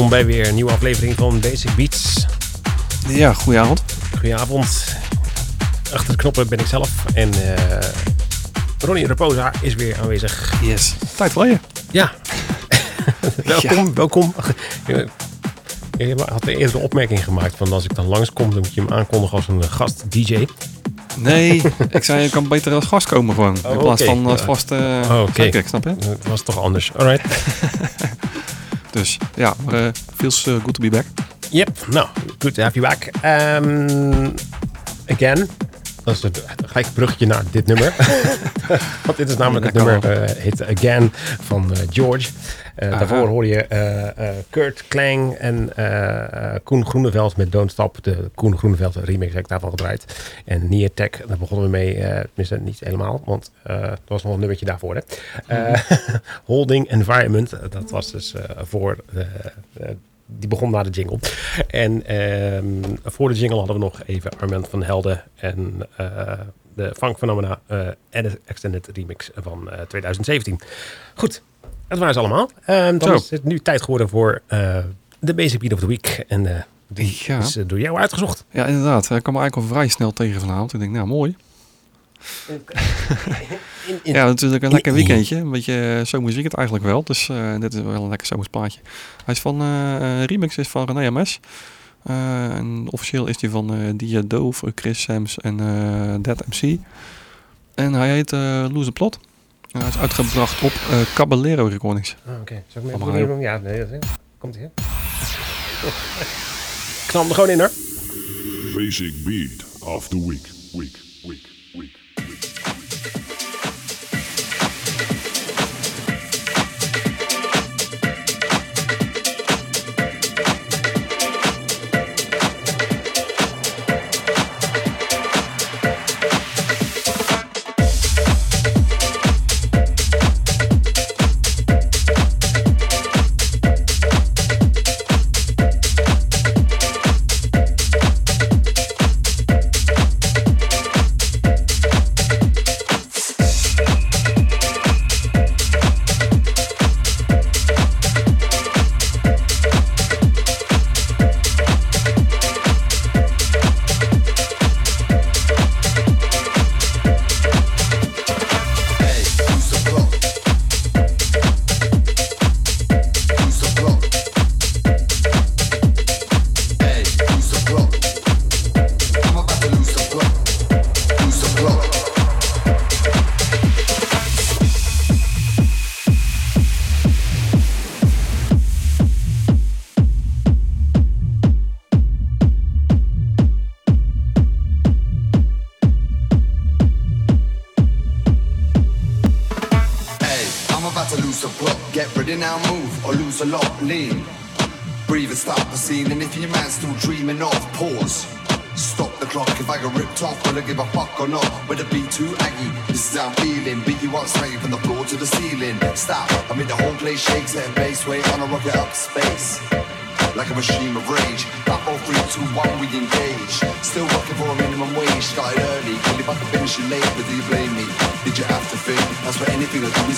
Welkom bij weer een nieuwe aflevering van Basic Beats. Ja, goedenavond. Goedenavond. Achter de knoppen ben ik zelf en uh, Ronnie Reposa is weer aanwezig. Yes. Tijd voor je. Ja. welkom, welkom. Je had eerder de opmerking gemaakt van als ik dan langskom, dan moet je hem aankondigen als een gast DJ. Nee, ik zei je kan beter als gast komen gewoon. in oh, plaats van als vast uh, oh, okay. snap je? Het was toch anders. Alright. dus ja, maar uh, feels uh, good to be back. Yep, nou, good to have you back. Um, again, dat is het, gelijk bruggetje naar dit nummer. Want dit is namelijk het nummer, uh, heet Again van George. Uh, daarvoor hoor je Kurt Klang en Koen Groeneveld met Don't Stop. De Koen Groeneveld remix heb ik daarvan gedraaid. En Near Tech, daar begonnen we mee. tenminste, niet helemaal, want dat was nog een nummertje daarvoor. Hè. Holding Environment, dat was dus voor die begon na de jingle. En ehm, voor de jingle hadden we nog even Armand van Helden en uh, de Frank Phenomena uh, Extended Remix van 2017. Eh, Goed, dat waren ze allemaal. Um, dan is het nu tijd geworden voor de Basic Beat of the Week. En die is door jou uitgezocht. Ja, inderdaad. Ik kwam eigenlijk al vrij snel tegen vanavond. Ik denk, nou mooi. ja, natuurlijk een lekker weekendje. Een beetje zomers het eigenlijk wel. Dus uh, dit is wel een lekker zomers plaatje. Hij is van, uh, remix is van René MS. Uh, en officieel is hij van uh, Dia Dove, Chris Sams en Dead MC. En hij heet Lose Plot. Hij is uitgebracht op Caballero Recordings. Ah, oké. Okay. Zal ik hem even Ja, nee, dat is Komt hij, Knal hem er gewoon in, hoor. Basic Beat of the. Week. Week.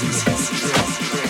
Jesus.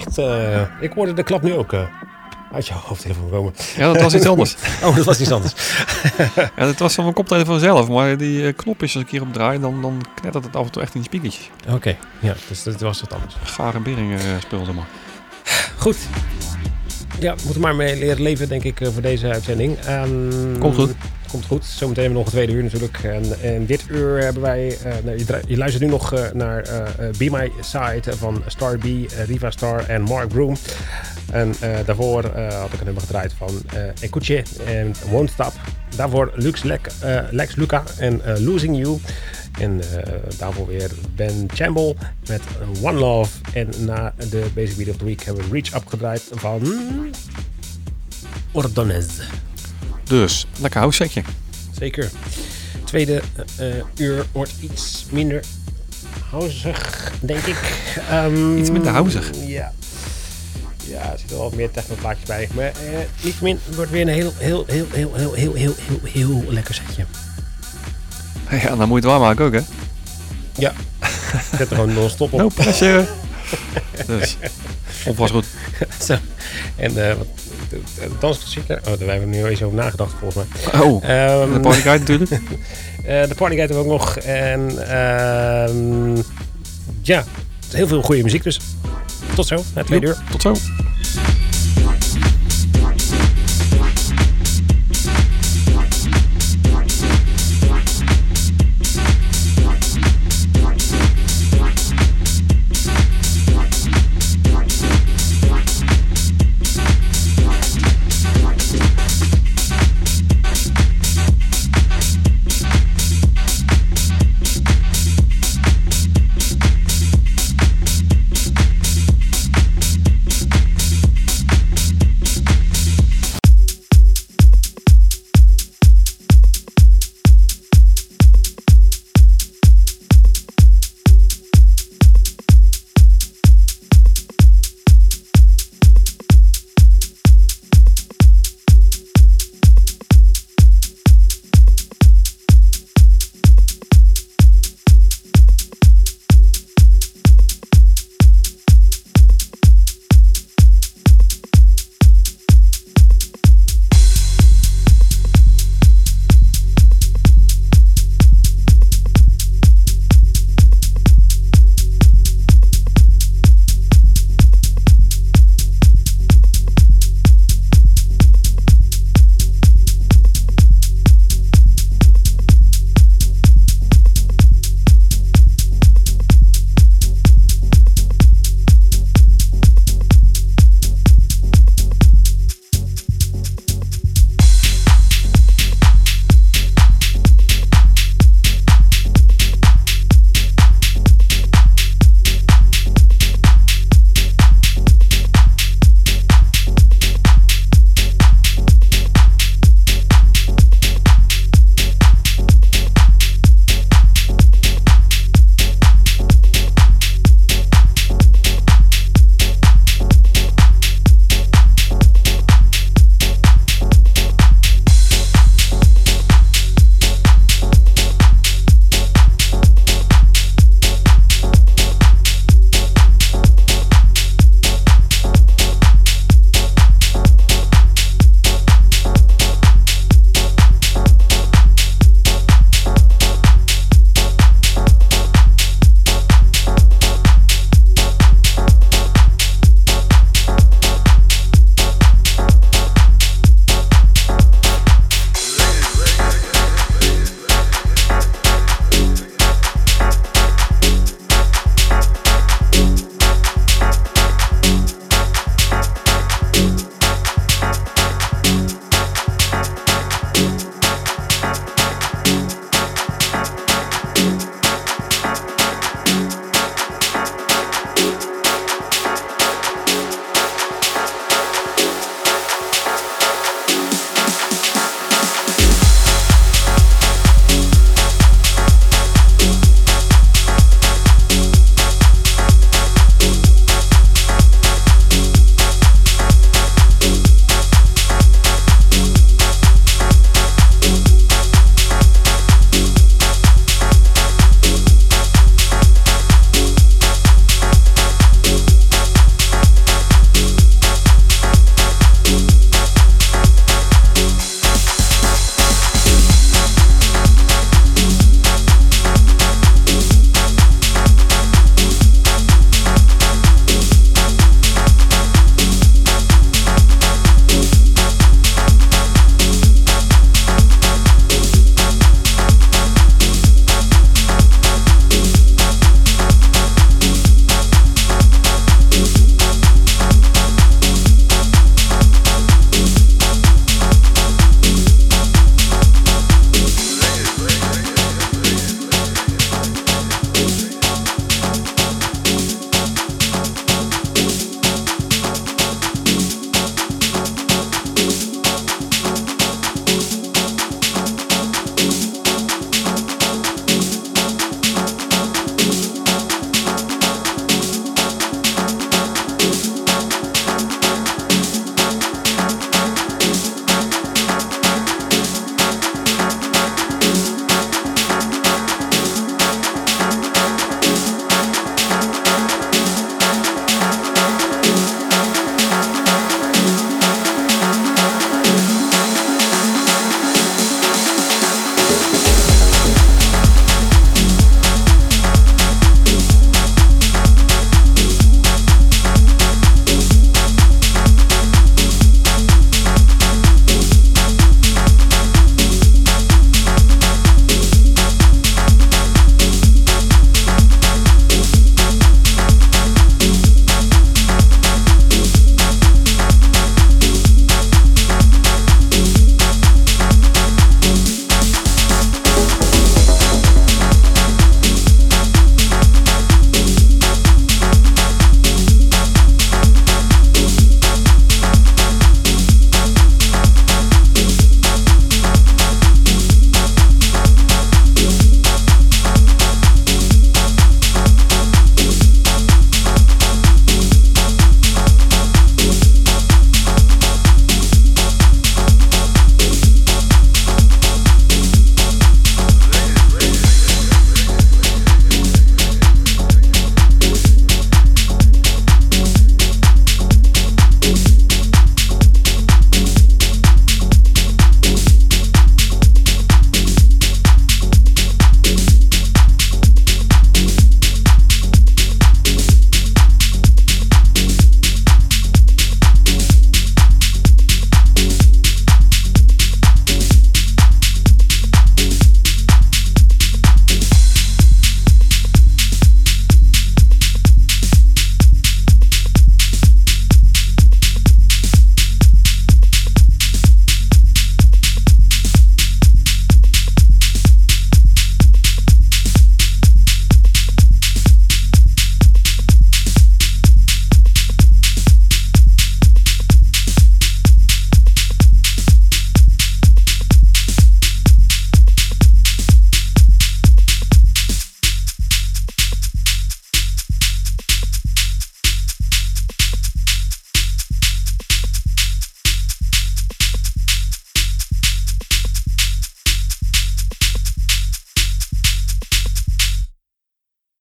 Eh, ik hoorde de klap nu ook eh, uit je hoofdtelefoon komen. Ja, dat was iets anders. Oh, dat was iets anders. Ja, dat was van mijn koptelefoon zelf. Maar die eh, knop is als ik hierop draai, dan, dan knettert het af en toe echt in de spiekertjes. Oké, ja, dus dat was wat anders. Gaar en Bering eh speelde maar. Goed. Ja, we moeten maar mee leren leven, denk ik, voor deze uitzending. Ehm, Komt goed. Komt goed. Zometeen hebben we nog een tweede uur natuurlijk. En, en dit uur hebben wij... eh, je, je luistert nu nog eh, naar eh, Be My Side van Star B, Riva Star en Mark Broom. En daarvoor had ik een nummer gedraaid van Ekuche en Won't Stop. Daarvoor Lux Lek, Lex Luca en Losing You. En daarvoor weer Ben Chamble met One Love. En na de Basic Beat of the Week hebben we Reach Up gedraaid van Ordonez. Dus, lekker house setje. Zeker. Tweede eh, eh, uur wordt iets minder houzig, denk ik. Ehm, Iets minder houzig? Ja. Ja, er zitten wel wat meer technoplaatjes bij. Maar eh, niettemin, het wordt weer een heel, heel, heel, heel, heel, heel, heel, heel, heel lekker setje. Ja, dan moet je het waarmaken ook, hè? Ja. Zet er gewoon non-stop op. No pressure. dus, opwas goed. Zo. En eh wat de, de dansklassieker. Oh, daar hebben we nu eens over nagedacht volgens mij. Oh, Ehm, de partyguide natuurlijk. Eh, de Partygate hebben we ook nog. En ehm, ja, heel veel goede muziek dus. Tot zo, na twee uur. Tot zo.